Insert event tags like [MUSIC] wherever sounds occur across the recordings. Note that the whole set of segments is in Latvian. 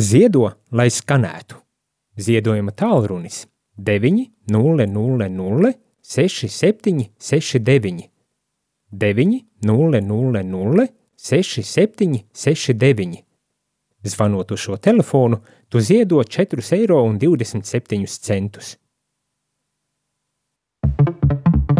Ziedo, lai skanētu. Ziedojuma tālrunis 900 6769 900 6769 Zvanot uz šo telefonu, tu ziedo 4,27 eiro.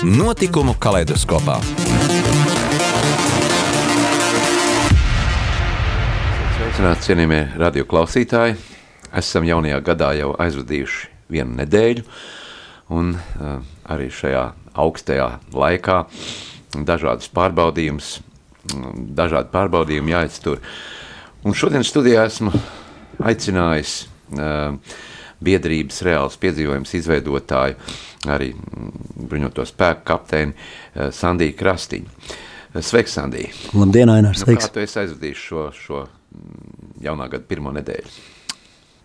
Notikumu kaleidoskopā. Sveicināti, cienījamie radio klausītāji! Esam jaunajā gadā jau aizvadījuši vienu nedēļu, un uh, arī šajā augstajā laikā dažādas pārbaudījumus, dažādi pārbaudījumi jāiztur. Un šodien studijā esmu aicinājis uh, biedrības reāls piedzīvojums izveidotāju, arī bruņoto spēku kapteini uh, Sandiju Krastiņu. Sveiks, Sandija! Labdien, Ainārs! Nu, kā tu esi aizvadījis šo, šo jaunā gada pirmo nedēļu?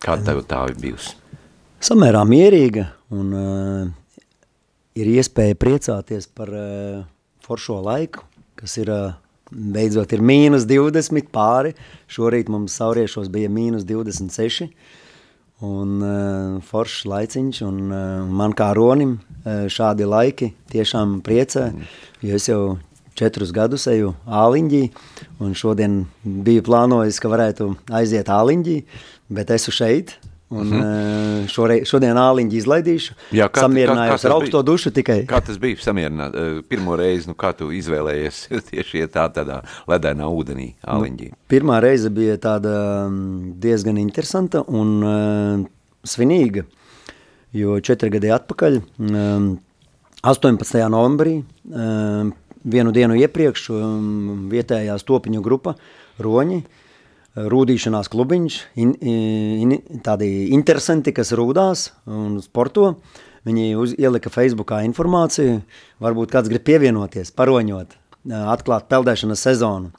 Kāda tev tā ir bijusi? Samērā mierīga un uh, ir iespēja priecāties par uh, foršo laiku, kas ir uh, beidzot ir mīnus 20 pāri. Šorīt mums sauriešos bija mīnus 26. Un uh, foršs laiciņš, un uh, man kā ronim uh, šādi laiki tiešām priecē, jo es jau četrus gadus eju āliņģī, un šodien biju plānojis, ka varētu aiziet āliņģī, bet esmu šeit, Un mm -hmm. šorei, šodien āliņģi izlaidīšu, Jā, kā, samierinājos kā, kā ar augsto bija? dušu tikai. Kā tas bija samierināt? Pirmo reizi, nu kā tu izvēlējies [LAUGHS] tieši tā tādā ledainā ūdenī, āliņģī? Nu, pirmā reize bija tāda mm, diezgan interesanta un uh, svinīga, jo četri gadi atpakaļ, um, 18. novembrī, um, vienu dienu iepriekš, um, vietējā stopiņu grupa, roņi, rūdīšanās klubiņš, in, in, tādi interesanti, kas rūdās un sporto. Viņi uz, ielika Facebookā informāciju, varbūt kāds grib pievienoties, paroņot, atklāt peldēšanas sezonu.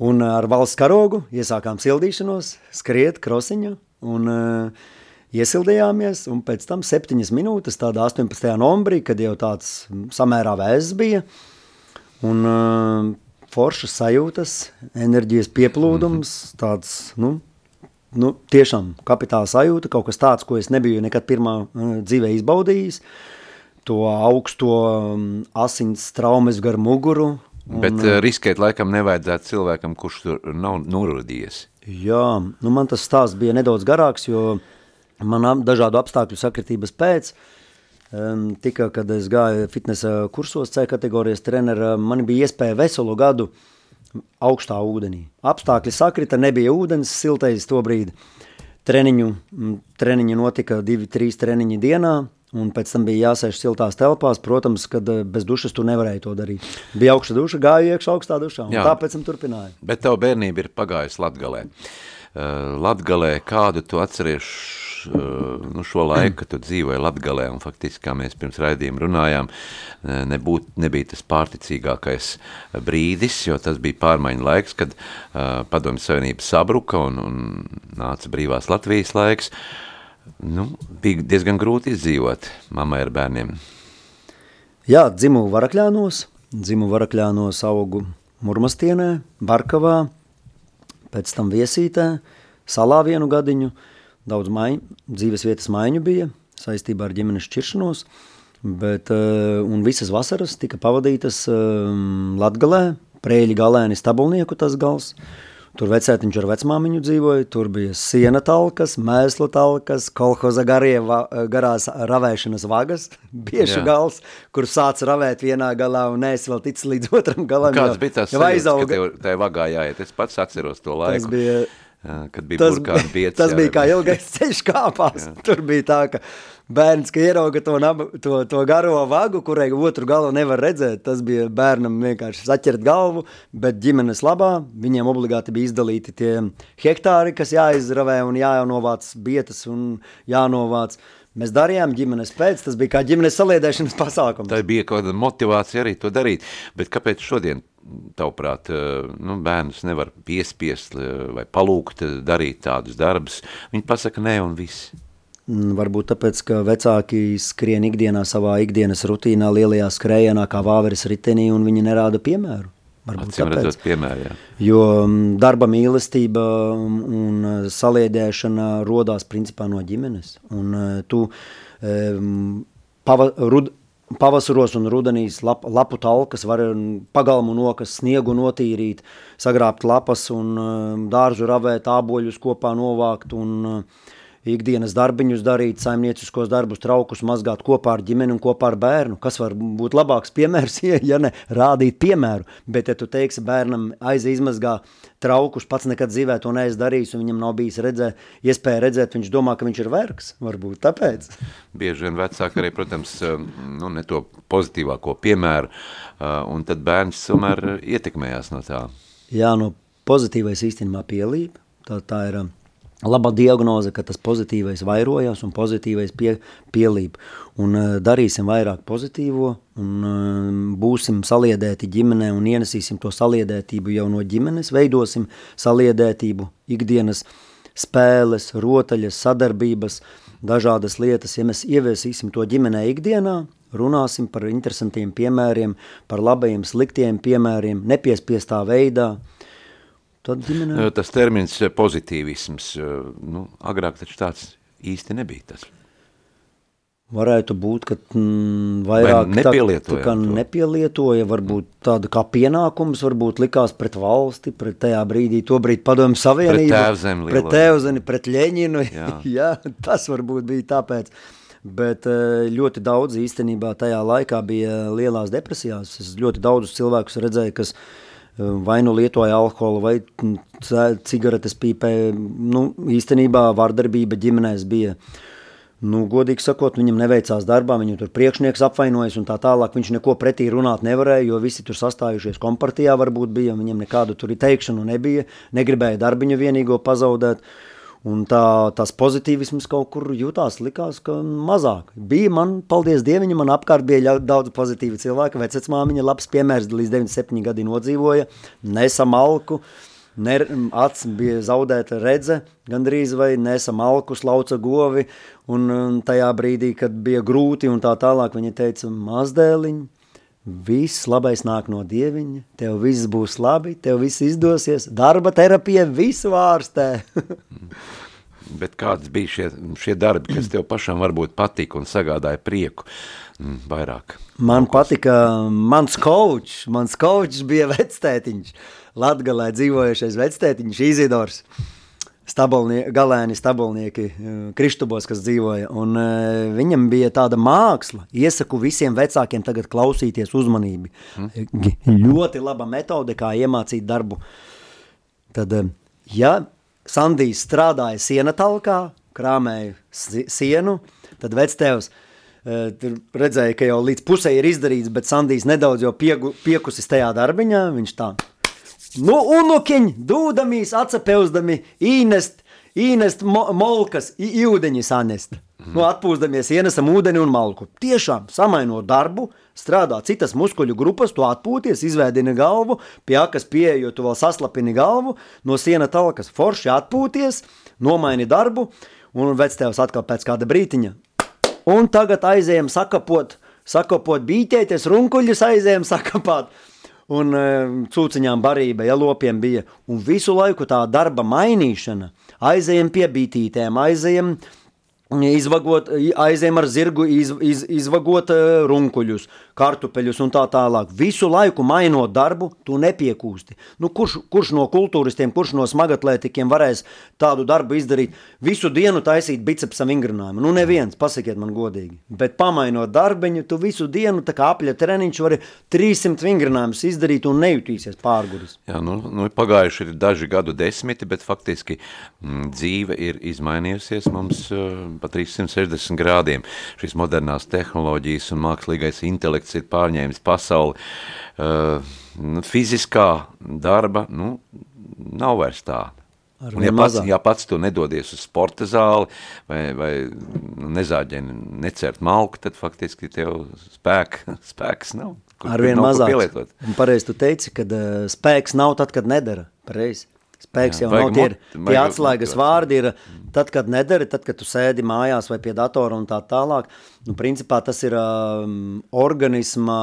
Un ar valsts karogu iesākām sildīšanos, skriet krosiņu un uh, iesildījāmies. Un pēc tam septiņas minūtes, tādā 18. novembrī, kad jau tāds samērā vēzs bija, un uh, foršas sajūtas, enerģijas pieplūdums, mm -hmm. tāds, nu, nu, tiešām kapitāla sajūta, kaut kas tāds, ko es nebiju nekad pirmā uh, dzīvē izbaudījis, to augsto um, asins traumas gar muguru. Un, Bet uh, riskēt laikam nevajadzētu cilvēkam, kurš tur nav norodies. Jā, nu man tas stāsts bija nedaudz garāks, jo man dažādu apstākļu sakritības pēc, uh, Tika, kad es gāju fitnesa kursos, C kategorijas trenera, man bija iespēja veselu gadu augstā ūdenī. Apstākļi sakrita, nebija ūdens, siltais to brīdi. Treniņu, treniņi notika divi, trīs treniņi dienā, un pēc tam bija jāsēž siltās telpās. Protams, kad bez dušas tu nevarēji to darīt. Bija augsta duša, gāju iekšā augstā dušā, un Jā, tāpēc tam turpināju. Bet tavu bērnība ir pagājusi Latgalē. Uh, Latgalē kādu tu atceries Eh, nu, šo laiku, kad tu dzīvoji Latgalē, un faktiski, kā mēs pirms raidījuma runājām, eh, nebūt, nebija tas pārticīgākais brīdis, jo tas bija pārmaiņu laiks, kad uh, padomju savienība sabruka un, un nāca brīvās Latvijas laiks. Nu, bija diezgan grūti izdzīvot mammai ar bērniem. Jā, dzimu Varakļānos, dzimu Varakļānos augu Murmastienē, Barkavā, pēc tam Viesītē, Salā vienu gadiņu, uh, daudz maiņu, dzīves vietas maiņu bija saistībā ar ģimenes šķiršanos, bet, uh, un visas vasaras tika pavadītas um, Latgalē, Prēļi galēni stabulnieku tas gals, Tur vecētiņš ar vecmāmiņu dzīvoja, tur bija siena talkas, mēslu talkas, kolhoza garie, va, garās ravēšanas vagas, [LAUGHS] biešu Jā. gals, kur sāc ravēt vienā galā un es vēl tic līdz otram galam. Kāds bija tas sajūts, ka tev tajā vagā jāiet? Es pats atceros to laiku. Tas bija kad bija tas, burkāni [LAUGHS] pieci. Tas bija kā ilgais [LAUGHS] ceļš kāpās. Jā. Tur bija tā, ka bērns, ka ierauga to, naba, to, to garo vagu, kurai otru galu nevar redzēt. Tas bija bērnam vienkārši saķert galvu, bet ģimenes labā viņiem obligāti bija izdalīti tie hektāri, kas jāizravē un jānovāc bietas un jānovāc. Mēs darījām ģimenes pēc, tas bija kā ģimenes saliedēšanas [LAUGHS] pasākums. Tā bija kaut kāda motivācija arī to darīt, bet kāpēc šodien tavuprāt, nu, bērnus nevar piespiest vai palūgt darīt tādus darbus. Viņi pasaka nē un viss. Mm, varbūt tāpēc, ka vecāki skrien ikdienā savā ikdienas rutīnā lielajā skrējienā kā vāveres ritenī un viņi nerāda piemēru. Varbūt Acīm tāpēc. piemēru, jā. Jo mm, darba mīlestība un saliedēšana rodās principā no ģimenes. Un tu pava, rud, pavasaros un rudenīs lap, lapu talkas var pagalmu nokas sniegu notīrīt, sagrābt lapas un dārzu ravēt, āboļus kopā novākt un uh, ikdienas darbiņus darīt, saimnieciskos darbus, traukus mazgāt kopā ar ģimeni un kopā ar bērnu. Kas var būt labāks piemērs, [LAUGHS] ja ne rādīt piemēru? Bet, ja tu teiksi bērnam aizi izmazgā traukus, pats nekad dzīvē to neesi darījis, un viņam nav bijis redzē, iespēja redzēt, viņš domā, ka viņš ir vergs, varbūt tāpēc. Bieži vien vecāki arī, protams, nu, ne to pozitīvāko piemēru, un tad bērns tomēr ietekmējās no tā. Jā, no pozitīvais īstenībā pielība, tā, tā ir laba diagnoze, ka tas pozitīvais vairojās un pozitīvais pie, pielīp. Un uh, darīsim vairāk pozitīvo un uh, būsim saliedēti ģimenē un ienesīsim to saliedētību jau no ģimenes, veidosim saliedētību, ikdienas spēles, rotaļas, sadarbības, dažādas lietas. Ja mēs ieviesīsim to ģimenē ikdienā, runāsim par interesantiem piemēriem, par labajiem, sliktiem piemēriem, nepiespiestā veidā, uh, Tad ģimenē... Tas termins pozitīvisms, nu, agrāk taču tāds īsti nebija tas. Varētu būt, ka mm, vairāk Vai nepielietoja, tā, tā nepielietoja, varbūt tāda kā pienākums, varbūt likās pret valsti, pret tajā brīdī, to brīdi padomu savienību. Pret tēvzemi. Pret tēvzemi, pret Ļeņinu, jā. [LAUGHS] jā, tas varbūt bija tāpēc. Bet ļoti daudz īstenībā tajā laikā bija lielās depresijās. Es ļoti daudzus cilvēkus redzēju, kas vai nu lietoja alkoholu, vai cigaretes pīpē. Nu, īstenībā vardarbība ģimenēs bija. Nu, godīgi sakot, viņam neveicās darbā, viņu tur priekšnieks apvainojas un tā tālāk. Viņš neko pretī runāt nevarēja, jo visi tur sastājušies kompartijā varbūt bija, viņam nekādu tur teikšanu nebija, negribēja darbiņu vienīgo pazaudēt. Uh, Un tā, tas pozitīvisms kaut kur jutās, likās, ka mazāk. Bija man, paldies Dievam, man apkārt bija daudz pozitīvu cilvēku. Vecmāmiņa labs piemērs, līdz 97 gadi nodzīvoja, nesamalku, ne, acs bija zaudēta redze, gandrīz vai nesamalku, slauca govi, un, un tajā brīdī, kad bija grūti un tā tālāk, viņa teica, mazdēliņ, Viss labais nāk no dieviņa, tev viss būs labi, tev viss izdosies, darba terapija visu ārstē. [LAUGHS] Bet kādas bija šie, šie darbi, kas tev pašam varbūt patika un sagādāja prieku mm, vairāk? Man Laukos. patika mans kočs, mans kočs bija vectētiņš, Latgalē dzīvojušais vectētiņš Izidors. Stabolnie, galēni stabolnieki eh, Kristubos, kas dzīvoja. Un, uh, viņam bija tāda māksla. Iesaku visiem vecākiem tagad klausīties uzmanību. Mm. Ļoti laba metode, kā iemācīt darbu. Tad, uh, ja Sandijs strādāja siena talkā, krāmēja sienu, tad vectēvs tur redzēja, ka jau līdz pusē ir izdarīts, bet Sandijs nedaudz jau piegu, piekusis tajā darbiņā, viņš tā Nu, unukiņi, dūdamīs, atcepeuzdami, īnest, īnest mo, molkas, ūdeņi sanest. Mm. Nu, atpūstamies, ienesam ūdeni un malku. Tiešām samainot darbu, strādā citas muskuļu grupas, tu atpūties, izvēdini galvu, pie akas pieejot, tu vēl saslapini galvu, no siena talkas forši atpūties, nomaini darbu, un vectēvs atkal pēc kāda brītiņa. Un tagad aizējam sakapot, sakapot bīķēties, runkuļus aizējam sakapāt un um, cūciņām barība, ja lopiem bija. Un visu laiku tā darba mainīšana, aizējam pie bītītēm, aizējam izvagot, aizējam ar zirgu, iz, iz, izvagot uh, runkuļus, kartupeļus un tā tālāk. Visu laiku mainot darbu, tu nepiekūsti. Nu, kurš, kurš no kultūristiem, kurš no smagatlētikiem varēs tādu darbu izdarīt? Visu dienu taisīt bicepsa vingrinājumu. Nu, neviens, pasakiet man godīgi. Bet pamainot darbiņu, tu visu dienu, tā kā apļa treniņš, vari 300 vingrinājumus izdarīt un nejutīsies pārguris. Jā, nu, nu pagājuši ir daži gadu desmiti, bet faktiski m, mm, dzīve ir izmainījusies mums uh, pa 360 grādiem. Šīs modernās tehnoloģijas un mākslīgais intelekts ir pārņēmis pasauli. Uh, fiziskā darba, nu, nav vairs tāda. Un, ja, pats, ja pats tu nedodies uz sporta zāli vai, vai nu, nezāģeni necert malku, tad faktiski tev spēk, [LAUGHS] spēks nav. Kur, Arvien mazāk. Un pareizi tu teici, ka uh, spēks nav tad, kad nedara. Pareizi. Spēks jā, jau nav tie, tie atslēgas vārdi ir tad, kad nedari, tad, kad tu sēdi mājās vai pie datora un tā tālāk. Nu, principā tas ir um, organisma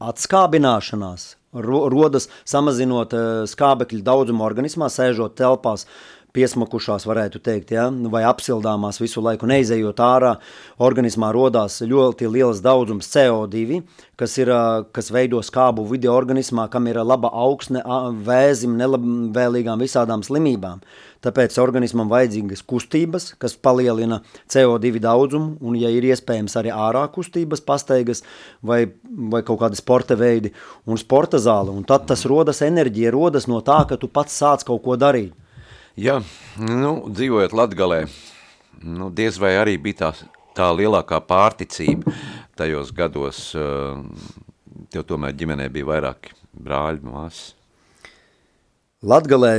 atskābināšanās, rodas samazinot uh, skābekļu daudzumu organismā, sēžot telpās, piesmakušās, varētu teikt, ja? vai apsildāmās visu laiku neizejot ārā, organismā rodās ļoti liels daudzums CO2, kas, ir, kas veido skābu video organismā, kam ir laba augsne vēzim, nelabvēlīgām visādām slimībām. Tāpēc organismam vajadzīgas kustības, kas palielina CO2 daudzumu, un, ja ir iespējams, arī ārā kustības, pastaigas vai, vai kaut kādi sporta veidi un sporta zāle. Un tad tas rodas enerģija, rodas no tā, ka tu pats sāc kaut ko darīt. Jā, nu, dzīvojot Latgalē, nu, diez vai arī bija tā, tā lielākā pārticība tajos gados. Tev tomēr ģimenē bija vairāki brāļi, māsas. Latgalē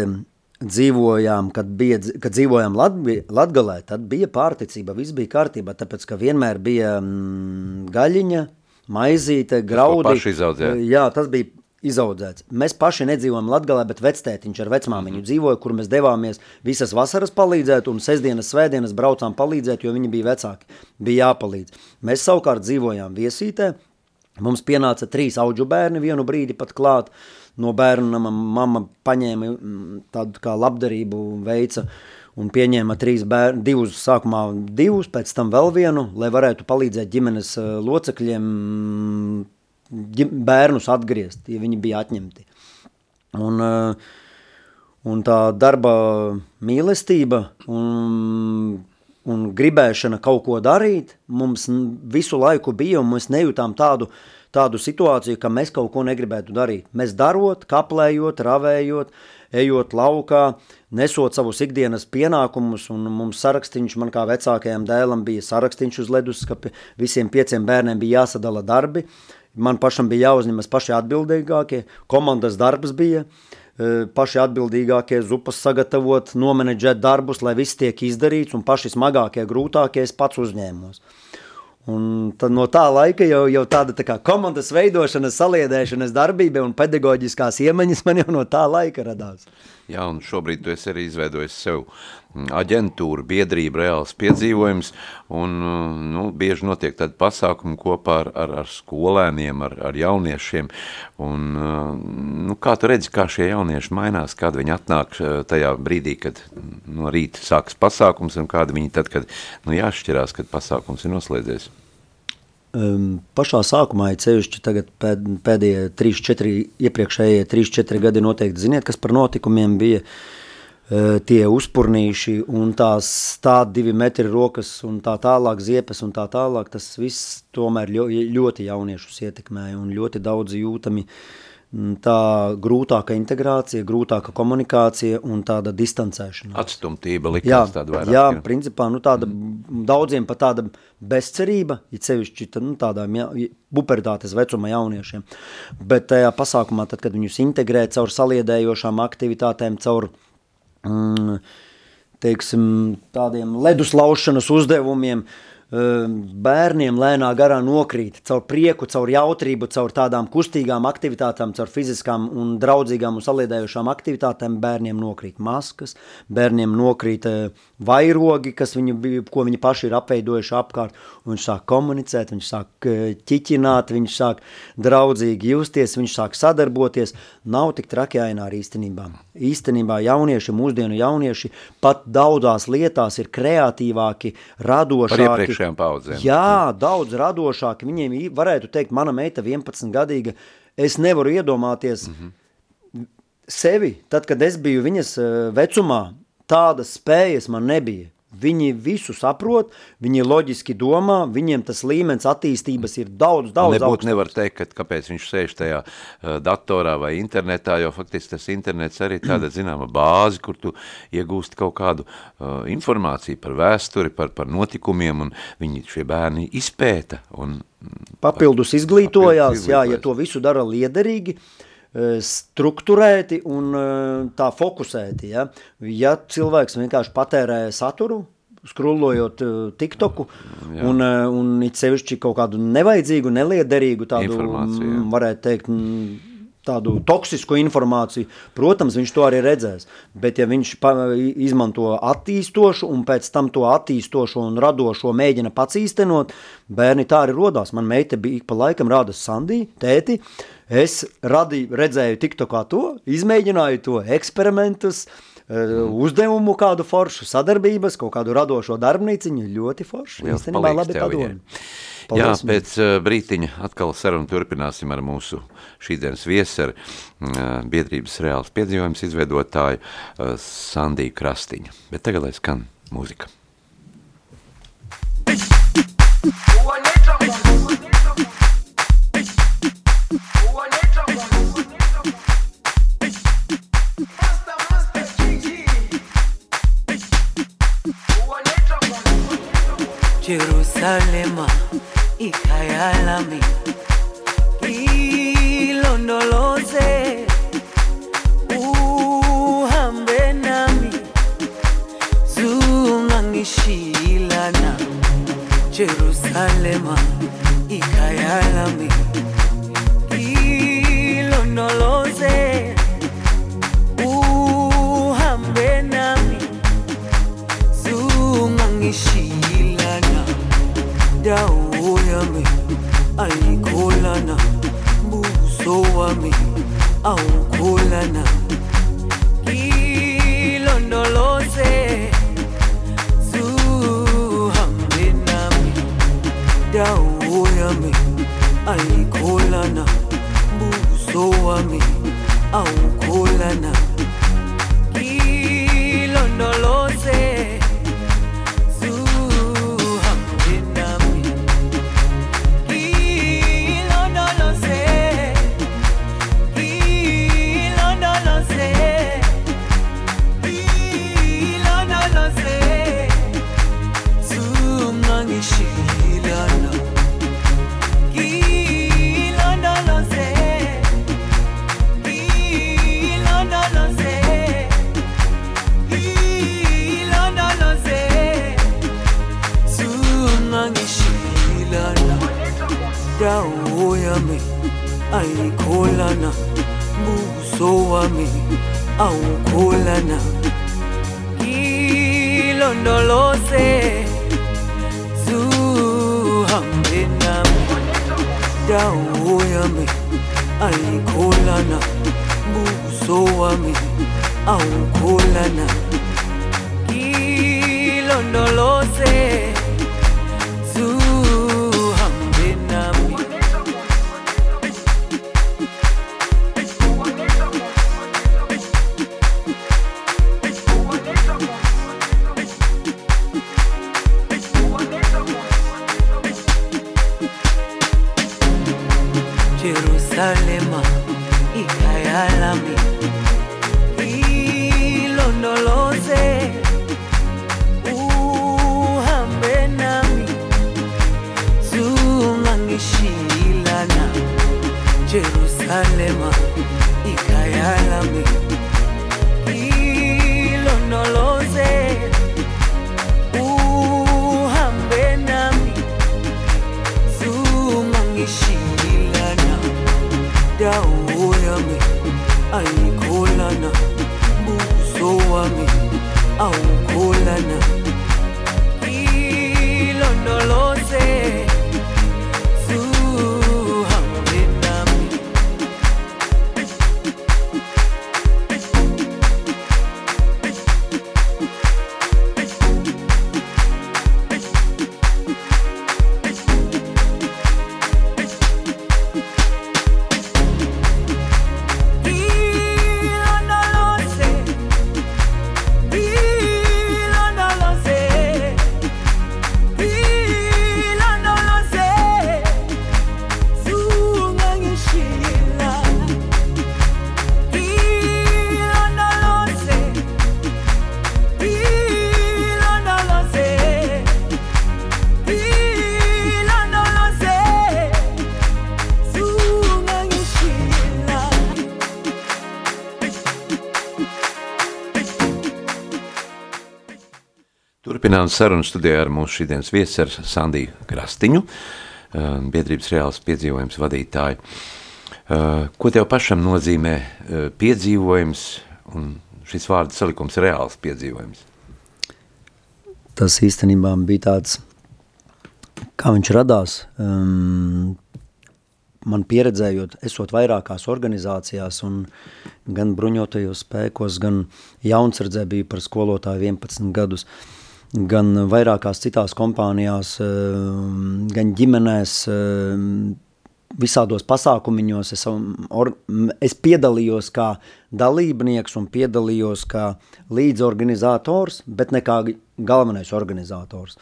dzīvojām, kad, bija, kad dzīvojām Latbi, Latgalē, tad bija pārticība, viss bija kārtībā, tāpēc, ka vienmēr bija mm, gaļiņa, maizīte, graudi. Jā, tas bija izaudzēts. Mēs paši nedzīvojam Latgalē, bet vectētiņš ar vecmāmiņu mhm. dzīvoja, kur mēs devāmies visas vasaras palīdzēt, un sestdienas, svētdienas braucām palīdzēt, jo viņi bija vecāki, bija jāpalīdz. Mēs savukārt dzīvojām viesītē, mums pienāca trīs auģu bērni vienu brīdi pat klāt, no bērnu nama mamma paņēma mm, tādu kā labdarību veica, un pieņēma trīs bērnu, divus, sākumā divus, pēc tam vēl vienu, lai varētu palīdzēt ģimenes eh, locekļiem bērnus atgriezt, ja viņi bija atņemti. Un, eh, un tā darba mīlestība un, un gribēšana kaut ko darīt mums visu laiku bija, un mēs nejūtām tādu, tādu situāciju, ka mēs kaut ko negribētu darīt. Mēs darot, kaplējot, ravējot, ejot laukā, nesot savus ikdienas pienākumus, un mums sarakstīns, man kā vecākajam dēlam bija sarakstīns uz leduskapi, visiem pieciem bērniem bija jāsadala darbi, Man pašam bija jāuzņemas paši atbildīgākie, komandas darbs bija, e, paši atbildīgākie zupas sagatavot, nomenedžēt darbus, lai viss tiek izdarīts, un paši smagākie, grūtākie es pats uzņēmos. Un tad no tā laika jau, jau tāda tā kā komandas veidošana, saliedēšanas darbība un pedagoģiskās iemaņas man jau no tā laika radās. Jā, un šobrīd tu esi arī izveidojis sev aģentūru, biedrību, reāls piedzīvojums, un nu, bieži notiek tādi pasākumi kopā ar, ar, ar skolēniem, ar, ar jauniešiem, un nu, kā tu redzi, kā šie jaunieši mainās, kad viņi atnāk tajā brīdī, kad no rīta sākas pasākums, un kādi viņi tad, kad nu, jāšķirās, kad pasākums ir noslēdzies? Um, pašā sākumā ir ceļšķi tagad pēd, pēdējie 3-4, iepriekšējie 3-4 gadi noteikti ziniet, kas par notikumiem bija. Uh, tie uzpurnīši un tās tā divi metri rokas un tā tālāk ziepes un tā tālāk, tas viss tomēr ļoti jauniešus ietekmēja un ļoti daudz jūtami uh, tā grūtāka integrācija, grūtāka komunikācija un tāda distancēšana. Atstumtība likās jā, tāda vairāk. Jā, jā, principā nu, tāda, mm. daudziem pat tāda bezcerība, ir sevišķi nu, tādām ja, pubertātes vecuma jauniešiem. Bet tajā pasākumā, tad, kad viņus integrē caur saliedējošām aktivitātēm, caur mm, teiksim, tādiem ledus laušanas uzdevumiem, uh, bērniem lēnā garā nokrīt caur prieku, caur jautrību, caur tādām kustīgām aktivitātēm, caur fiziskām un draudzīgām un saliedējušām aktivitātēm bērniem nokrīt maskas, bērniem nokrīt vairogi, kas viņu, ko viņi paši ir apveidojuši apkārt, viņš sāk komunicēt, viņš sāk ķiķināt, viņš sāk draudzīgi justies, viņš sāk sadarboties, nav tik traki ainā arī īstenībā. Īstenībā jaunieši, mūsdienu jaunieši pat daudzās lietās ir kreatīvāki, radošāki, iepriekšējām paudzēm. Jā, daudz radošāki. Viņiem varētu teikt, mana meita 11 gadīga, es nevaru iedomāties mm -hmm. sevi, tad, kad es biju viņas vecumā, tādas spējas man nebija. Viņi visu saprot, viņi loģiski domā, viņiem tas līmenis attīstības ir daudz, daudz Nebūtu augstāks. nevar teikt, ka, kāpēc viņš sēž tajā uh, datorā vai internetā, jo faktiski tas internets arī tāda [CLEARS THROAT] zināma bāze, kur tu iegūsti kaut kādu uh, informāciju par vēsturi, par, par notikumiem, un viņi šie bērni izpēta. Un, Papildus izglītojās, Papildus jā, ja izglītojās. to visu dara liederīgi, eh, strukturēti un eh, tā fokusēti. Ja, ja cilvēks vienkārši patērē saturu, skrullojot eh, TikToku un, eh, un it sevišķi kaut kādu nevajadzīgu, neliederīgu tādu, jā. mm, varētu teikt, mm, tādu toksisku informāciju, protams, viņš to arī redzēs. Bet, ja viņš pa, izmanto attīstošu un pēc tam to attīstošo un radošo mēģina pats īstenot, bērni tā arī rodās. Man meita bija ik pa laikam rāda Sandī, tēti, es radīju, redzēju TikTokā to, izmēģināju to eksperimentus, eh, uzdevumu kādu foršu sadarbības, kaut kādu radošo darbnīciņu, ļoti forši. Liels Īstenībā labi padomi. viņai. Jā, Paldies, pēc uh, brītiņa atkal sarunu turpināsim ar mūsu šīdienas viesu, ar uh, biedrības reāls piedzīvojums izveidotāju uh, Sandiju Krastiņu. Bet tagad lai skan mūzika. Jerusalema ikhaya lami ilondoloze uhambe nami zungangishilana Jerusalema wami awukholana ilondoloze zuhambe nami dawo yami ayikholana buso wami awukholana dilemma Turpinām sarunu studijā ar mūsu šīdienas viesi ar Sandiju Krastiņu, eh, biedrības reāls piedzīvojums vadītāju. Eh, Ko tev pašam nozīmē eh, piedzīvojums un šis vārdu salikums reāls piedzīvojums? Tas īstenībā bija tāds, kā viņš radās. Um, man pieredzējot, esot vairākās organizācijās, gan bruņotajos spēkos, gan jaunsardzē biju par skolotāju 11 gadus, gan vairākās citās kompānijās, um, gan ģimenēs, um, visādos pasākumiņos es, or, es piedalījos kā dalībnieks un piedalījos kā līdzorganizators, bet ne kā galvenais organizators.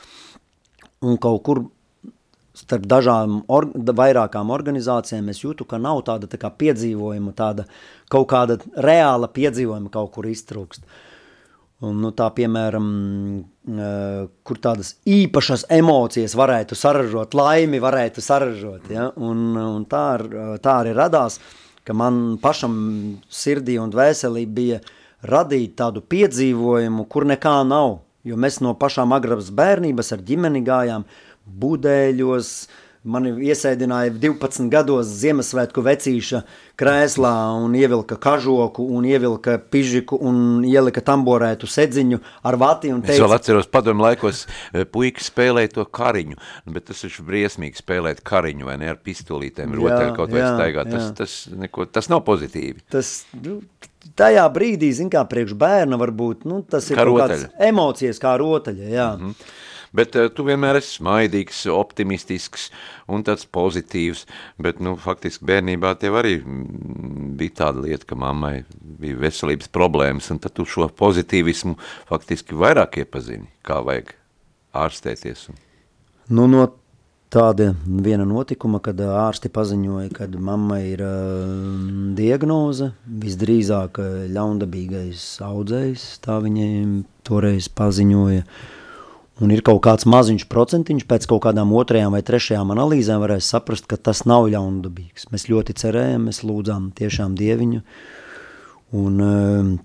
Un kaut kur starp dažām or, vairākām organizācijām es jūtu, ka nav tāda tā kā piedzīvojuma, tāda kaut kāda reāla piedzīvojuma kaut kur iztrūkst. Un, nu, tā piemēram, kur tādas īpašas emocijas varētu saražot, laimi varētu saražot. Ja? Un, un tā, ar- tā arī radās, ka man pašam sirdī un dvēselī bija radīt tādu piedzīvojumu, kur nekā nav. Jo mēs no pašām agrās bērnības ar ģimeni gājām budēļos, mani iesēdināja 12 gados Ziemassvētku vecīša krēslā un ievilka kažoku un ievilka pižiku un ielika tamborētu sedziņu ar vati un Es vēl teica, atceros padomu laikos, eh, puikas spēlēja to kariņu, nu, bet tas ir briesmīgi spēlēt kariņu vai ne ar pistolītēm, rotaļu kaut vai jā, staigāt. Tas, tas, neko, tas nav pozitīvi. tas, nu, tajā brīdī, zin kā priekš bērna varbūt, nu, tas ir Kā kaut kāds emocijas kā rotaļa, jā. Mm -hmm. Bet uh, tu vienmēr esi smaidīgs, optimistisks un tāds pozitīvs, bet, nu, faktiski bērnībā tev arī mm, bija tāda lieta, ka mammai bija veselības problēmas, un tad tu šo pozitīvismu faktiski vairāk iepazini, kā vajag ārstēties. Nu, no tāda viena notikuma, kad ā, ārsti paziņoja, ka mammai ir uh, diagnoze, visdrīzāk ļaundabīgais audzējs, tā viņai toreiz paziņoja. Un ir kaut kāds maziņš procentiņš, pēc kaut kādām otrajām vai trešajām analīzēm varēs saprast, ka tas nav ļaundabīgs. Mēs ļoti cerējām, mēs lūdzām tiešām dieviņu. Un, uh,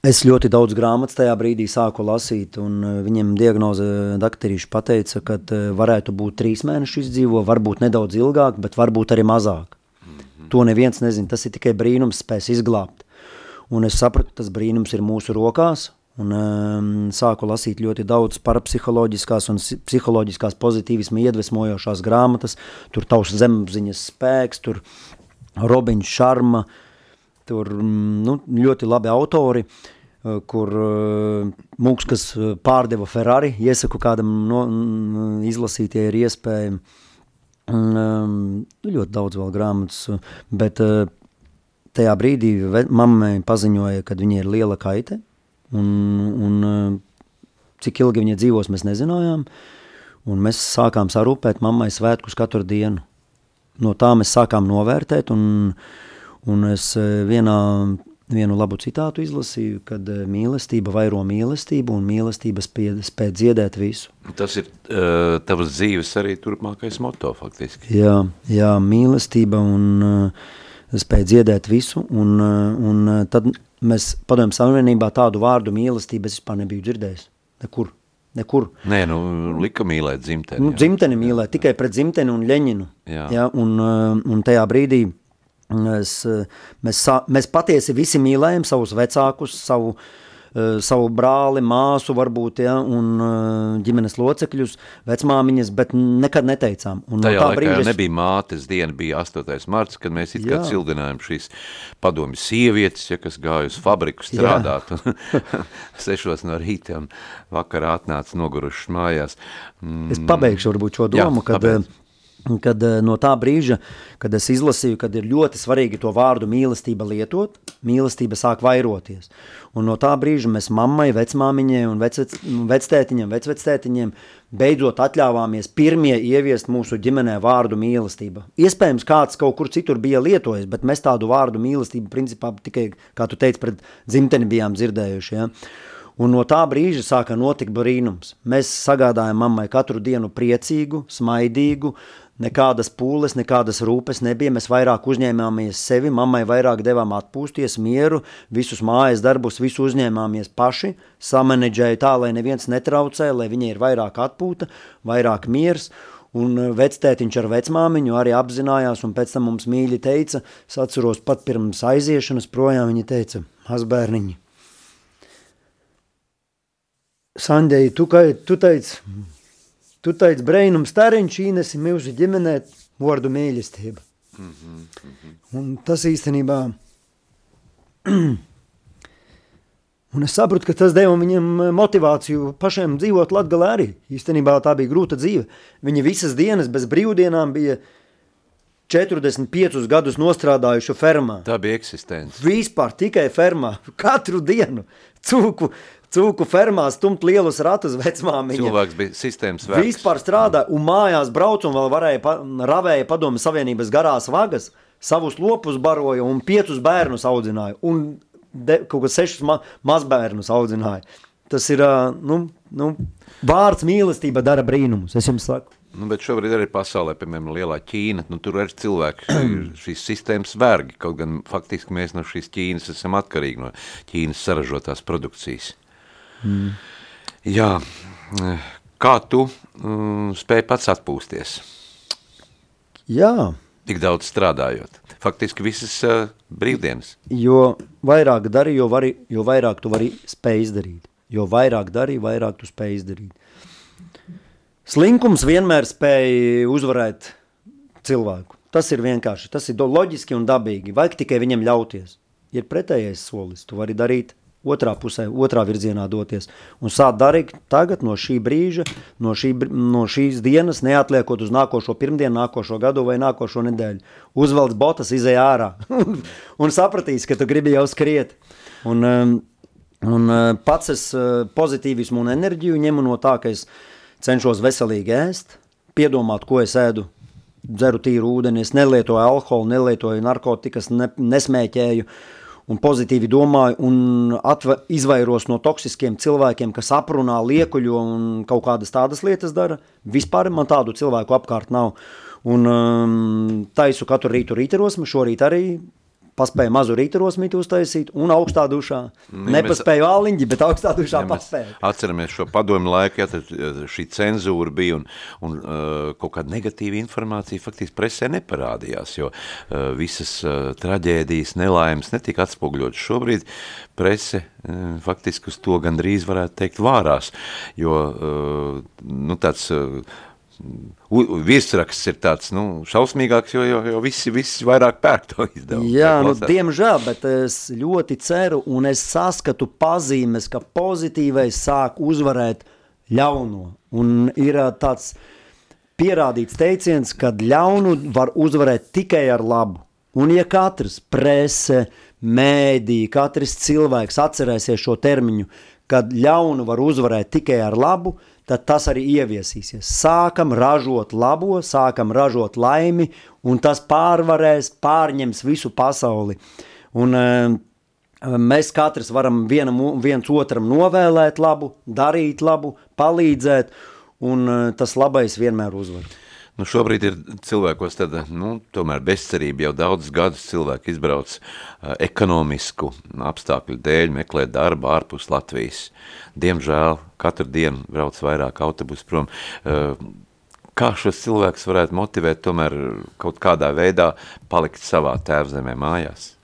Es ļoti daudz grāmatas tajā brīdī sāku lasīt, un eh, viņiem diagnoze daktarīši pateica, ka eh, varētu būt trīs mēneši izdzīvo, varbūt nedaudz ilgāk, bet varbūt arī mazāk. To neviens nezina, tas ir tikai brīnums spēs izglābt. Un es sapratu, tas brīnums ir mūsu rokās, un um, sāku lasīt ļoti daudz parapsiholoģiskās un si- psiholoģiskās pozitīvisma iedvesmojošās grāmatas, tur tavs zemapziņas spēks, tur Robiņš Šarma, Tur mm, nu, ļoti labi autori, eh, kur uh, mūks, kas eh, pārdeva Ferrari, iesaku kādam no, mm, izlasīt, ja ir iespēja. Un, um, nu, ļoti daudz vēl grāmatas, bet tajā brīdī mammai paziņoja, ka viņai ir liela kaite, un, un uh, cik ilgi viņa dzīvos, mēs nezinājām, un mēs sākām sarūpēt mammai svētkus katru dienu. No tā mēs sākām novērtēt, un, un es eh, vienā, vienu labu citātu izlasīju, kad eh, mīlestība vairo mīlestību, un mīlestība spēj, dziedēt visu. Tas ir uh, tavas dzīves arī turpmākais moto, faktiski. Jā, jā mīlestība un uh, spēj dziedēt visu, un, uh, un tad mēs padomājam savienībā tādu vārdu mīlestību es vispār nebiju dzirdējis. Nekur, nekur. Nē, nu, lika mīlēt dzimteni. Nu, jā. dzimteni mīlēt, tikai pret dzimteni un ļeņinu. Jā. Ja, un, uh, un tajā brīdī es, uh, mēs, sā- mēs patiesi visi mīlējam savus vecākus, savu, uh, savu brāli, māsu varbūt, ja, un uh, ģimenes locekļus, vecmāmiņas, bet nekad neteicām. Un Tajā laikā brīža nebija mātes diena, bija 8. marts, kad mēs it kā Jā. cildinājām šīs padomju sievietes, ja, kas gāja uz fabriku strādāt. un [LAUGHS] Sešos no rīta un vakarā atnāca nogurušas mājās. Mm, Es pabeigšu varbūt šo Jā, domu, kad, pabeidz. Kad eh, no tā brīža, kad es izlasīju, kad ir ļoti svarīgi to vārdu mīlestība lietot, mīlestība sāk vairoties. Un no tā brīža mēs mammai, vecmāmiņai un vecvec, vectētiņam, vecvectētiņiem beidzot atļāvāmies pirmie ieviest mūsu ģimenē vārdu mīlestība. Iespējams, kāds kaut kur citur bija lietojis, bet mēs tādu vārdu mīlestību principā tikai, kā tu teici, pret dzimteni bijām dzirdējuši. Ja? Un no tā brīža sāka notikt brīnums. Mēs sagādājām mammai katru dienu priecīgu, smaidīgu, nekādas pūles, nekādas rūpes nebija. Mēs vairāk uzņēmāmies sevi, mammai vairāk devām atpūsties, mieru, visus mājas darbus, visu uzņēmāmies paši, samanedžēja tā, lai neviens netraucē, lai viņai ir vairāk atpūta, vairāk miers. Un eh, vectētiņš ar vecmāmiņu arī apzinājās, un pēc tam mums mīļi teica, es atceros pat pirms aiziešanas projām, viņa teica, mazbērniņi, Sandēji, tu, kā, tu teici, tu teici brēnums tariņš, īnesi mūsu ģimenē vārdu mīļestība. Mm -hmm. Un tas īstenībā, [CLEARS THROAT] un es sapratu, ka tas deva viņam motivāciju pašiem dzīvot Latgalē arī. Īstenībā tā bija grūta dzīve. Viņa visas dienas bez brīvdienām bija 45 gadus nostrādājuši fermā. Tā bija eksistence. Vispār tikai fermā, [LAUGHS] katru dienu cūku, cūku fermā stumt lielus ratus vecmāmiņa. Cilvēks bija sistēmas vērts. Vispār strādāja un mājās brauc un vēl varēja, pa, ravēja padomu savienības garās vagas, savus lopus baroja un piecus bērnus audzināja un de, kaut kāds sešus ma mazbērnus audzināja. Tas ir, nu, nu, vārds mīlestība dara brīnumus, es jums saku. Nu, bet šobrīd arī pasaulē, piemēram, lielā Ķīna, nu, tur ir cilvēki, [CLEARS THROAT] ir šīs sistēmas vergi, kaut gan faktiski mēs no šīs Ķīnas esam atkarīgi no Ķīnas saražotās produkcijas. Mm. Jā, kā tu um, spēj pats atpūsties, Jā, tik daudz strādājot? Faktiski visas uh, brīvdienas. jo vairāk dari, jo, vari, jo vairāk tu vari spēj izdarīt. Jo vairāk dari, vairāk tu spēj izdarīt. Slinkums vienmēr spēj uzvarēt cilvēku. Tas ir vienkārši, tas ir loģiski un dabīgi. Vajag tikai viņam ļauties. Ir pretējais solis, tu vari darīt otrā pusē, otrā virzienā doties. Un sākt darīt tagad no šī brīža, no, šī, no šīs dienas, neatliekot uz nākošo pirmdienu, nākošo gadu vai nākošo nedēļu. Uzvelc botas, izej ārā [LAUGHS] un sapratīs, ka tu gribi jau skriet. Un, um, un uh, pats es uh, pozitīvismu un enerģiju ņemu no tā, ka es cenšos veselīgi ēst, piedomāt, ko es ēdu, dzeru tīru ūdeni, es nelietoju alkoholu, nelietoju narkotikas, ne, nesmēķēju un pozitīvi domāju un atve, izvairos no toksiskiem cilvēkiem, kas aprunā, liekuļo un kaut kādas tādas lietas dara. Vispār man tādu cilvēku apkārt nav. Un um, taisu katru rītu rītarosmu, šorīt arī paspēju mazu rītarosmīti uztaisīt un augstā dušā. Nu, Nepaspēju āliņģi, bet augstā dušā Ja mēs paspēju. atceramies šo padomu laiku, ja tad šī cenzūra bija un, un uh, kaut kāda negatīva informācija faktiski presē neparādījās, jo uh, visas uh, traģēdijas, nelaimes netika atspogļotas. Šobrīd prese uh, faktiski uz to gandrīz varētu teikt vārās, jo uh, nu, tāds uh, virsraksts ir tāds nu, šausmīgāks, jo, jo, jo visi, visi vairāk pērk to izdevumu. Jā, nu, diemžēl, bet es ļoti ceru un es saskatu pazīmes, ka pozitīvais sāk uzvarēt ļauno. Un ir tāds pierādīts teiciens, ka ļaunu var uzvarēt tikai ar labu. Un ja katrs prese, mēdī, katrs cilvēks atcerēsies šo termiņu, kad ļaunu var uzvarēt tikai ar labu, tad tas arī ieviesīsies. Sākam ražot labo, sākam ražot laimi, un tas pārvarēs, pārņems visu pasauli. Un, eh, Mēs katrs varam vienam, viens otram novēlēt labu, darīt labu, palīdzēt, un eh, tas labais vienmēr uzvar. Nu, šobrīd ir cilvēkos tāda, nu, tomēr bezcerība jau daudzus gadus cilvēki izbrauc uh, ekonomisku apstākļu dēļ, meklē darbu ārpus Latvijas. Diemžēl katru dienu brauc vairāk autobusu prom. Uh, kā šos cilvēkus varētu motivēt tomēr kaut kādā veidā palikt savā tēvzemē mājās?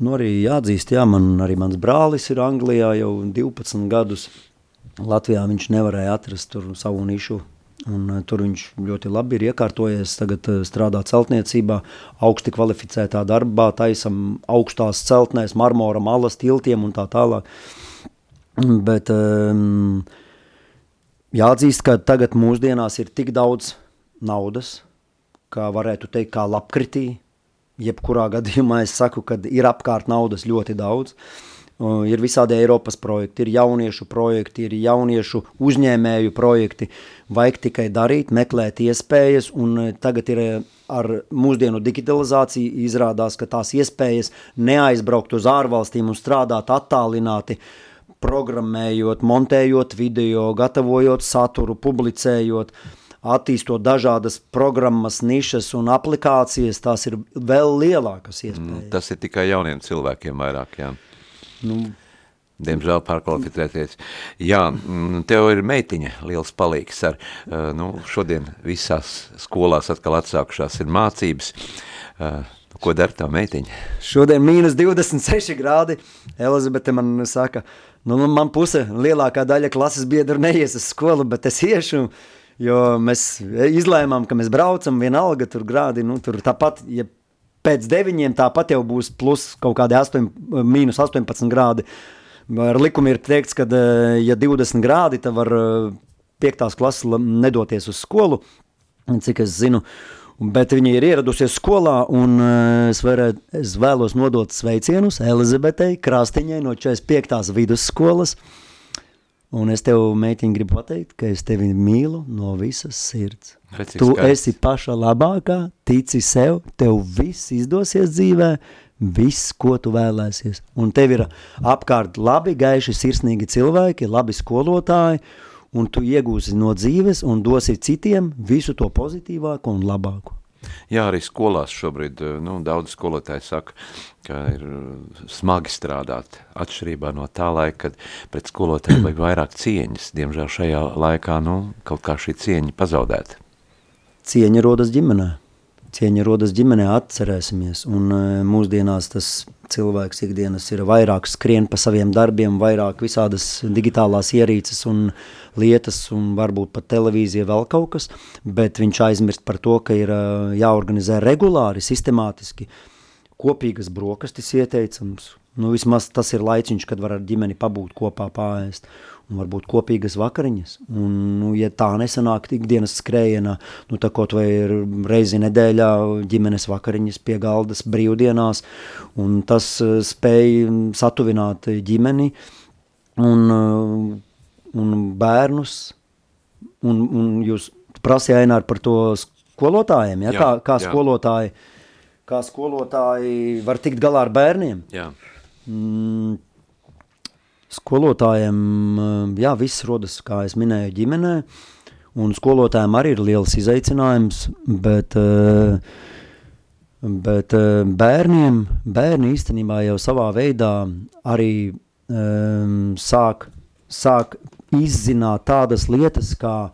Nu, arī jāatzīst, jā, man arī mans brālis ir Anglijā jau 12 gadus. Latvijā viņš nevarēja atrast tur savu nišu. Un, uh, tur viņš ļoti labi ir iekārtojies. Tagad uh, strādā celtniecībā, augsti kvalificētā darbā, taisam augstās celtnēs, marmora malas, tiltiem un tā tālāk. Bet um, jāatzīst, ka tagad mūsdienās ir tik daudz naudas, kā varētu teikt, kā lapkritī. Jebkurā gadījumā es saku, ka ir apkārt naudas ļoti daudz. Uh, Ir visādi Eiropas projekti, ir jauniešu projekti, ir jauniešu uzņēmēju projekti. Vajag tikai darīt, meklēt iespējas, un uh, tagad ir uh, ar mūsdienu digitalizāciju izrādās, ka tās iespējas neaizbraukt uz ārvalstīm un strādāt attālināti, programmējot, montējot video, gatavojot saturu, publicējot, attīstot dažādas programmas, nišas un aplikācijas, tās ir vēl lielākas iespējas. Tas ir tikai jauniem cilvēkiem vairāk, jā. Nu, Diemžēl pārkvalificēties. Jā, mm, tev ir meitiņa liels palīgs ar, eh, nu, šodien visās skolās atkal atsākušās ir mācības. Eh, Ko dara tā meitiņa? Šodien mīnus 26 grādi. Elizabete man saka, nu, nu, man puse lielākā daļa klases biedru neies uz skolu, bet es iešu, jo mēs izlēmām, ka mēs braucam vienalga tur grādi, nu, tur tāpat, ja pēc deviņiem tāpat jau būs plus kaut kādi 8, mīnus 18 grādi. Ar likumu ir teikts, ka, eh, ja 20 grādi, tad var eh, piektās klases la- nedoties uz skolu, cik es zinu. Bet viņa ir ieradusies skolā, un eh, es, varētu, es vēlos nodot sveicienus Elizabetei Krāstiņai no 45. vidusskolas. Un es tev, meitiņ, gribu pateikt, ka es tevi mīlu no visas sirds. Cik Tu skaisti. esi paša labākā, tici sev, tev viss izdosies dzīvē, viss, ko tu vēlēsies. Un tev ir apkārt labi, gaiši, sirsnīgi cilvēki, labi skolotāji, un tu iegūsi no dzīves un dosi citiem visu to pozitīvāko un labāko. Jā, arī skolās šobrīd eh, nu, daudz skolotāji saka, ka ir eh, smagi strādāt atšķirībā no tā laika, kad pret skolotājiem vajag vairāk cieņas. Diemžēl šajā laikā nu, kaut kā šī cieņa pazaudēta. Cieņa rodas ģimenē. Cieņa rodas ģimenē, atcerēsimies. Un e, mūsdienās tas cilvēks ikdienas ir vairāk skrien pa saviem darbiem, vairāk visādas digitālās ierīces un lietas, un varbūt pat televīzija vēl kaut kas, bet viņš aizmirst par to, ka ir e, jāorganizē regulāri, sistemātiski, kopīgas brokastis ieteicams. Nu, vismaz tas ir laiciņš, kad var ar ģimeni pabūt kopā pāriest. Un varbūt kopīgas vakariņas. Un, nu, ja tā nesanāk ikdienas skrējienā, nu, tā kaut vai ir reizi nedēļā ģimenes vakariņas pie galdas brīvdienās, un tas eh, spēj satuvināt ģimeni un, eh, un bērnus. Un, un jūs prasījāt, Ainār, par to skolotājiem, ja? Jā, kā, kā, jā. skolotāji, kā skolotāji var tikt galā ar bērniem. Jā. Mm, skolotājiem, eh, jā, viss rodas, kā es minēju, ģimenē, un skolotājiem arī ir liels izaicinājums, bet, eh, bet eh, bērniem, bērni īstenībā jau savā veidā arī um, sāk, sāk izzināt tādas lietas, kā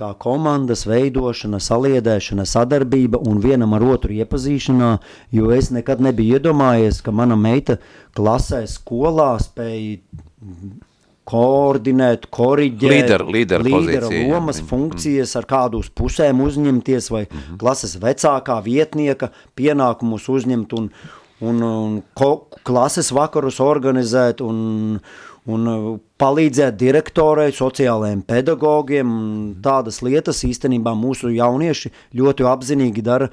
kā komandas veidošana, saliedēšana, sadarbība un vienam ar otru iepazīšanā, jo es nekad nebiju iedomājies, ka mana meita klasē skolā spēja koordinēt, koriģēt, Līderu- līderu līdera pozīcija, jā. lomas, Mhm. funkcijas, ar kādu uz pusēm uzņemties, vai Mhm. klases vecākā vietnieka pienākumus uzņemt un, un, un ko, klases vakarus organizēt un, un uh, palīdzēt direktorei, sociālajiem pedagogiem. Tādas lietas īstenībā mūsu jaunieši ļoti apzinīgi dara.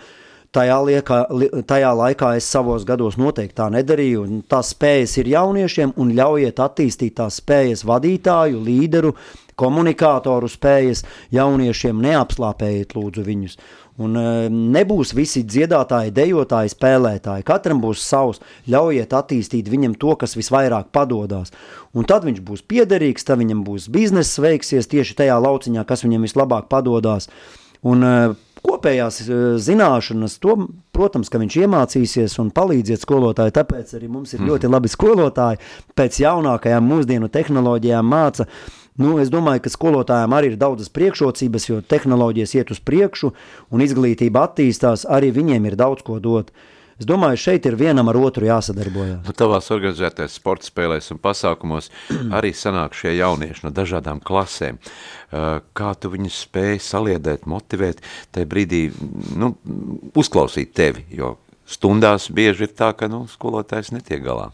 Tajā, liekā, li- tajā laikā es savos gados noteikti tā nedarīju. Tās spējas ir jauniešiem un ļaujiet attīstīt tās spējas vadītāju, līderu, komunikātoru spējas jauniešiem. Neapslāpējiet lūdzu viņus. Un, e, nebūs visi dziedātāji, dejotāji, spēlētāji. Katram būs savs. Ļaujiet attīstīt viņam to, kas visvairāk padodas. Un tad viņš būs piederīgs, tad viņam būs biznesa veiksies tieši tajā lauciņā, kas viņam vislabāk padodas. Un, e, Kopējās e, zināšanas, to, protams, ka viņš iemācīsies un palīdziet skolotāji. Tāpēc arī mums ir ļoti labi skolotāji. Pēc jaunākajām mūsdienu tehnoloģijām māca Nu, es domāju, ka skolotājiem arī ir daudzas priekšrocības, jo tehnoloģijas iet uz priekšu un izglītība attīstās. Arī viņiem ir daudz ko dot. Es domāju, šeit ir vienam ar otru jāsadarbojas. Nu, tavās organizētajās sporta spēlēs un pasākumos [CLEARS THROAT] arī sanāk šie jaunieši no dažādām klasēm. Kā tu viņus spēj saliedēt, motivēt, tajā brīdī nu, uzklausīt tevi, jo stundās bieži ir tā, ka nu, skolotājs netiek galā.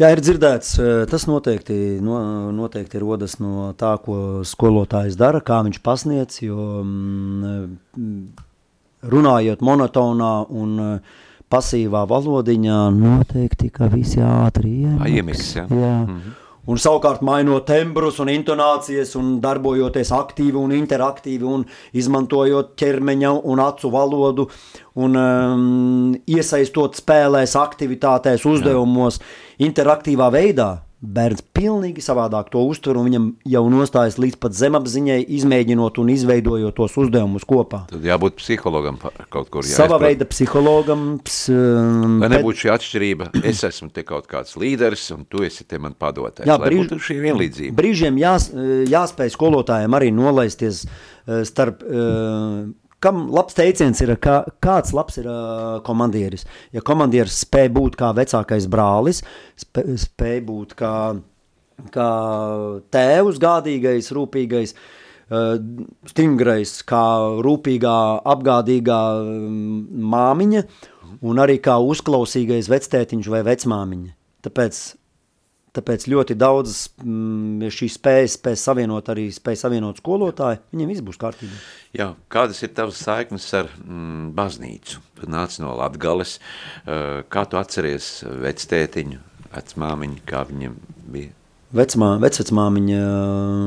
Jā, ir dzirdēts, eh, tas noteikti, no, noteikti rodas no tā, ko skolotājs dara, kā viņš pasniedz. Jo mm, runājot monotonā un eh, pasīvā valodiņā, noteikti ka visi ātri Ā, iemigs. iemigs, jā. jā. Un savukārt mainot tembrus un intonācijas un darbojoties aktīvi un interaktīvi un izmantojot ķermeņa un acu valodu un um, iesaistot spēlēs, aktivitātēs, uzdevumos, interaktīvā veidā, bērns pilnīgi savādāk to uztver, un viņam jau nostājas līdz pat zemapziņai, izmēģinot un izveidojot tos uzdevumus kopā. Tad jābūt psihologam kaut kur. Sava jāizprot. veida psihologam, ps, um, Lai ped- nebūtu šī atšķirība, [CLEARS THROAT] es esmu te kaut kāds līderis, un tu esi te man padotājs. Jā, lai brīž- būtu šī vienlīdzība. Brīžiem jās, jāspēj skolotājiem arī nolaisties eh, starp, eh, kam labs teiciens ir, kā, kāds labs ir eh, komandieris. Ja komandieris spēj būt kā vecākais brālis, spē, spēj būt kā, kā tēvs gādīgais, rūpīgais, eh, stingrais, kā rūpīgā, apgādīgā mm, māmiņa un arī kā uzklausīgais vectētiņš vai vecmāmiņa. Tāpēc Tāpēc ļoti daudz mm, šīs spējas spēj savienot arī spēj savienot skolotāji. Viņiem viss būs kārtībā. Jā, kādas ir tavas saiknes ar mm, baznīcu? Tu nāc no Latgales, uh, kā tu atceries vectētiņu, vecmāmiņu, kā viņiem bija? Vecmā, vecvecmāmiņa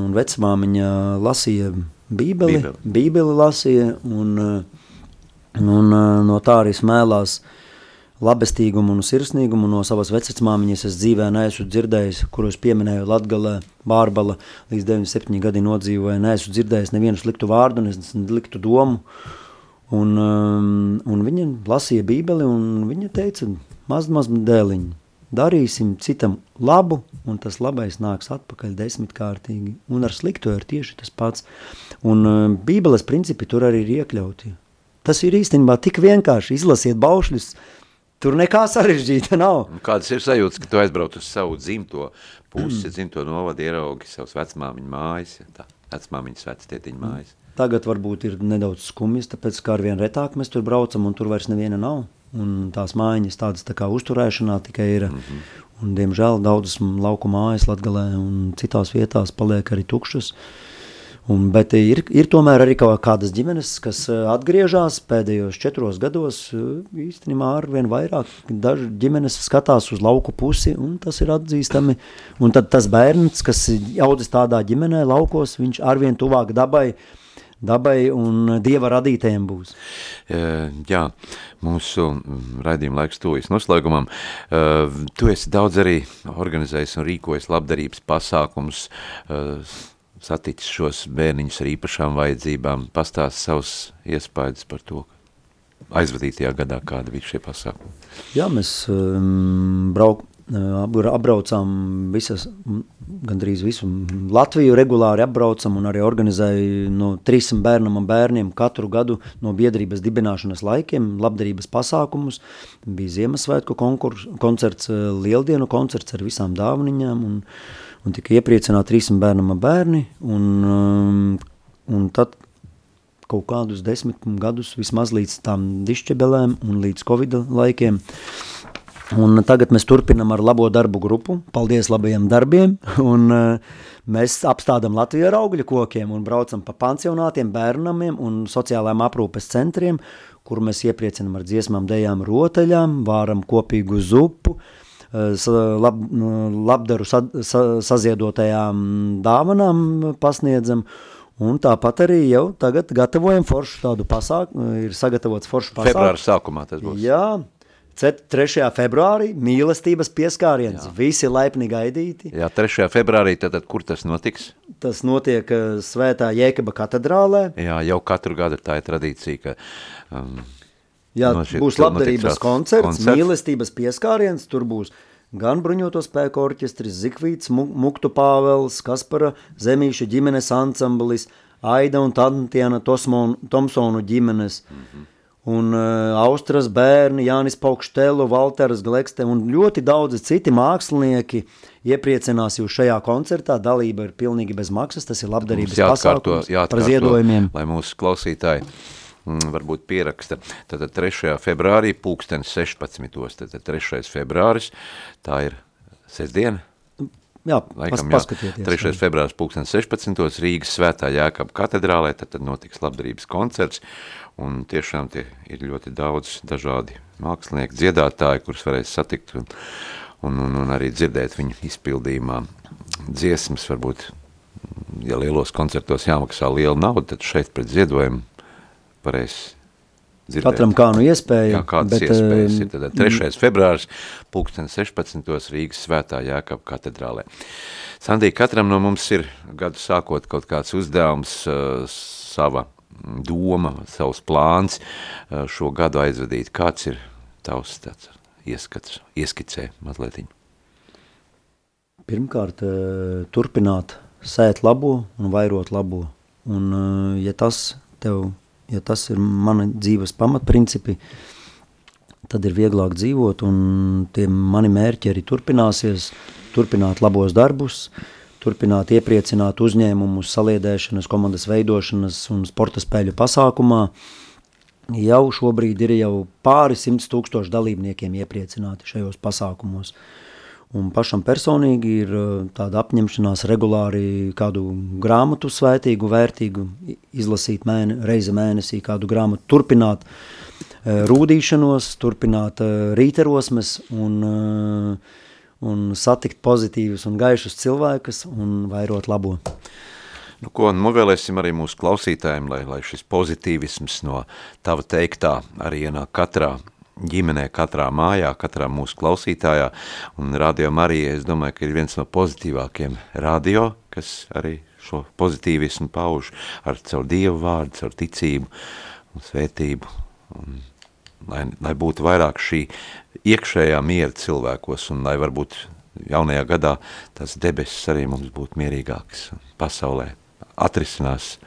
un vecmāmiņa lasīja bībeli, Bībeli. bībeli, lasīja un, un no tā arī smēlās labestīgumu un sirsnīgumu no savas vecvecmāmiņas es dzīvē neesmu dzirdējis, kuru es pieminēju Latgalē, Bārbala, līdz 97 gadi nodzīvoja, neesmu dzirdējis nevienu sliktu vārdu, ne sliktu domu, un, um, un viņa lasīja bībeli, un viņa teica, maz, maz dēliņi, darīsim citam labu, un tas labais nāks atpakaļ desmitkārtīgi, un ar slikto ir tieši tas pats, un um, bībeles principi tur arī ir iekļauti. Tas ir īstenībā tik vienkārši, izlasiet baušļus, Tur nekā sarežģīta nav. Un Kādas ir sajūtas, ka tu aizbrauc uz savu dzimto pusi, [CLEARS THROAT] dzimto novadu, ieraugi savus vecmāmiņu mājas, ja tā, vecmāmiņas vectietiņu mājas? Tagad varbūt ir nedaudz skumjas, tāpēc kā ar vien retāk mēs tur braucam un tur vairs neviena nav. Un tās mājiņas tādas tā kā uzturēšanā tikai ir. Mm -hmm. Un, diemžēl daudzas lauku mājas Latgalē un citās vietās paliek arī tukšas. Un, bet ir, ir tomēr arī kaut kādas ģimenes, kas eh, atgriežas pēdējos četros gados. eh, Īstenībā ar vien vairāk daži ģimenes skatās uz lauku pusi, un tas ir atzīstami. Un tad tas bērns, kas audzis tādā ģimenē, laukos, viņš arvien tuvāk dabai, dabai un dieva radītajiem būs. E, Jā, mūsu mm, raidījuma laiks tuvojas noslēgumam. Tu esi daudz arī organizējis un rīkojis labdarības pasākums, saticis šos bērniņus ar īpašām vajadzībām, pastāst savus iespējas par to, aizvadītajā gadā, kāda bija šie pasākumi. Jā, mēs um, brauk, apbra- apbraucām visas, gandrīz visu Latviju, regulāri apbraucam un arī organizēju no 300 bērnam un bērniem katru gadu no biedrības dibināšanas laikiem labdarības pasākumus. Bija Ziemassvētku konkurs, koncerts, eh, lieldienu koncerts ar visām dāvaniņām un, un tika iepriecināti 300 bērnam bērni. Un, um, un tad kaut kādus desmit gadus vismaz līdz tām dišķebelēm un līdz Covid laikiem. Un tagad mēs turpinām ar labo darbu grupu. Paldies labajiem darbiem. [LAUGHS] Un, uh, mēs apstādām Latviju ar augļu kokiem un braucam pa pansionātiem, bērnamiem un sociālajiem aprūpes centriem, kur mēs iepriecinām ar dziesmām, dejām, rotaļām, vāram kopīgu zupu, uh, lab, labdaru sa, sa, saziedotajām dāvanām pasniedzam. Un tāpat arī jau tagad gatavojam foršu tādu pasākumu, ir sagatavots foršu pasākums. Februāra sākumā tas būs. Jā, cet- 3. februārī mīlestības pieskāriens. Jā. Visi laipni gaidīti. Jā, 3. februārī, tad, tad kur tas notiks? Tas notiek eh, Svētā Jēkaba katedrālē. Jā, jau katru gadu tā ir tradīcija, ka um, Jā, No šī- būs labdarības koncerts, koncerts. mīlestības pieskāriens. Tur būs gan bruņoto spēku orķestris, Zikvīts, Mu- Muktu Pāvels, Kaspara Zemīša ģimenes ansamblis, Aida un Tantiana Tosmon- Tomsonu ģimenes. Mm -hmm. Un uh, Austrijas bērni, Jānis Paukštelu, Valters Glekste un ļoti daudzi citi mākslinieki iepriecinās jūs šajā koncertā. Dalība ir pilnīgi bez maksas, tas ir labdarības jāatkārto, pasākums par ziedojumiem. lai mūsu klausītāji varbūt pieraksta. Tātad 3. februārī pulkstens 16. Tātad 3. februāris, tā ir sestdiena. Jā, pas, Laikam, jā, paskatieties. 3. februārs 2016. Rīgas svētā Jēkaba katedrālē, tad, tad notiks labdarības koncerts, un tiešām tie ir ļoti daudz dažādi mākslinieki, dziedātāji, kurus varēs satikt un, un, un, un arī dzirdēt viņu izpildījumā dziesmas, varbūt, ja lielos koncertos jāmaksā liela nauda, tad šeit pret ziedojumu varēs dzirdēt. Katram kā nu iespēja. Jā, kādas bet, iespējas ir. Tad 3. februārs, pulksten 16. Rīgas svētā Jākapa katedrālē. Sandī, katram no mums ir gadu sākot kaut kāds uzdevums, uh, sava doma, savs plāns uh, šo gadu aizvadīt. Kāds ir tavs tāds ieskats, ieskicē mazlietiņ? Pirmkārt, eh, turpināt sēt labo un vairot labo. Un, eh, ja tas, tev, ja tas ir mana dzīves pamatprincipi, tad ir vieglāk dzīvot, un tie mani mērķi arī turpināsies. Turpināt labos darbus, turpināt iepriecināt uzņēmumus, saliedēšanas, komandas veidošanas un sporta spēļu pasākumā. Jau šobrīd ir jau pāri simts tūkstoši dalībniekiem iepriecināti šajos pasākumos. Un pašam personīgi ir uh, tāda apņemšanās regulāri kādu grāmatu svētīgu, vērtīgu izlasīt mēne, reizi mēnesī, kādu grāmatu turpināt uh, rūdīšanos, turpināt uh, rīterosmes un, un satikt pozitīvus un gaišus cilvēkus un vairot labo. Nu, ko novēlēsim arī mūsu klausītājiem, lai, lai šis pozitīvisms no tava teiktā arī ienāk katrā ģimenē, katrā mājā, katrā mūsu klausītājā. Un radio Marija, es domāju, ka ir viens no pozitīvākiem radio, kas arī šo pozitīvismu pauž ar caur Dievu vārdu, caur ticību un svētību. Un lai, lai būtu vairāk šī iekšējā miera cilvēkos un lai varbūt jaunajā gadā tas debesis arī mums būtu mierīgāks pasaulē atrisinās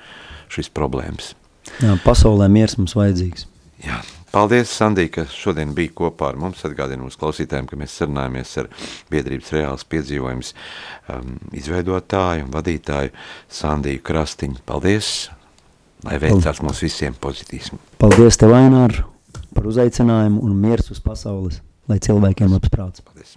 šīs problēmas. Jā, pasaulē miers mums vajadzīgs. Jā, paldies, Sandī, ka šodien bija kopā ar mums. Atgādinu mūsu klausītājiem, ka mēs sarunājamies ar biedrības reāls piedzīvojums um, izveidotāju un vadītāju Sandiju Krastiņu. Paldies, lai veicās mums visiem pozitīvismu. Paldies tev, Ainār, par uzaicinājumu un miers uz pasaules, lai cilvēkiem labs prāts. Paldies.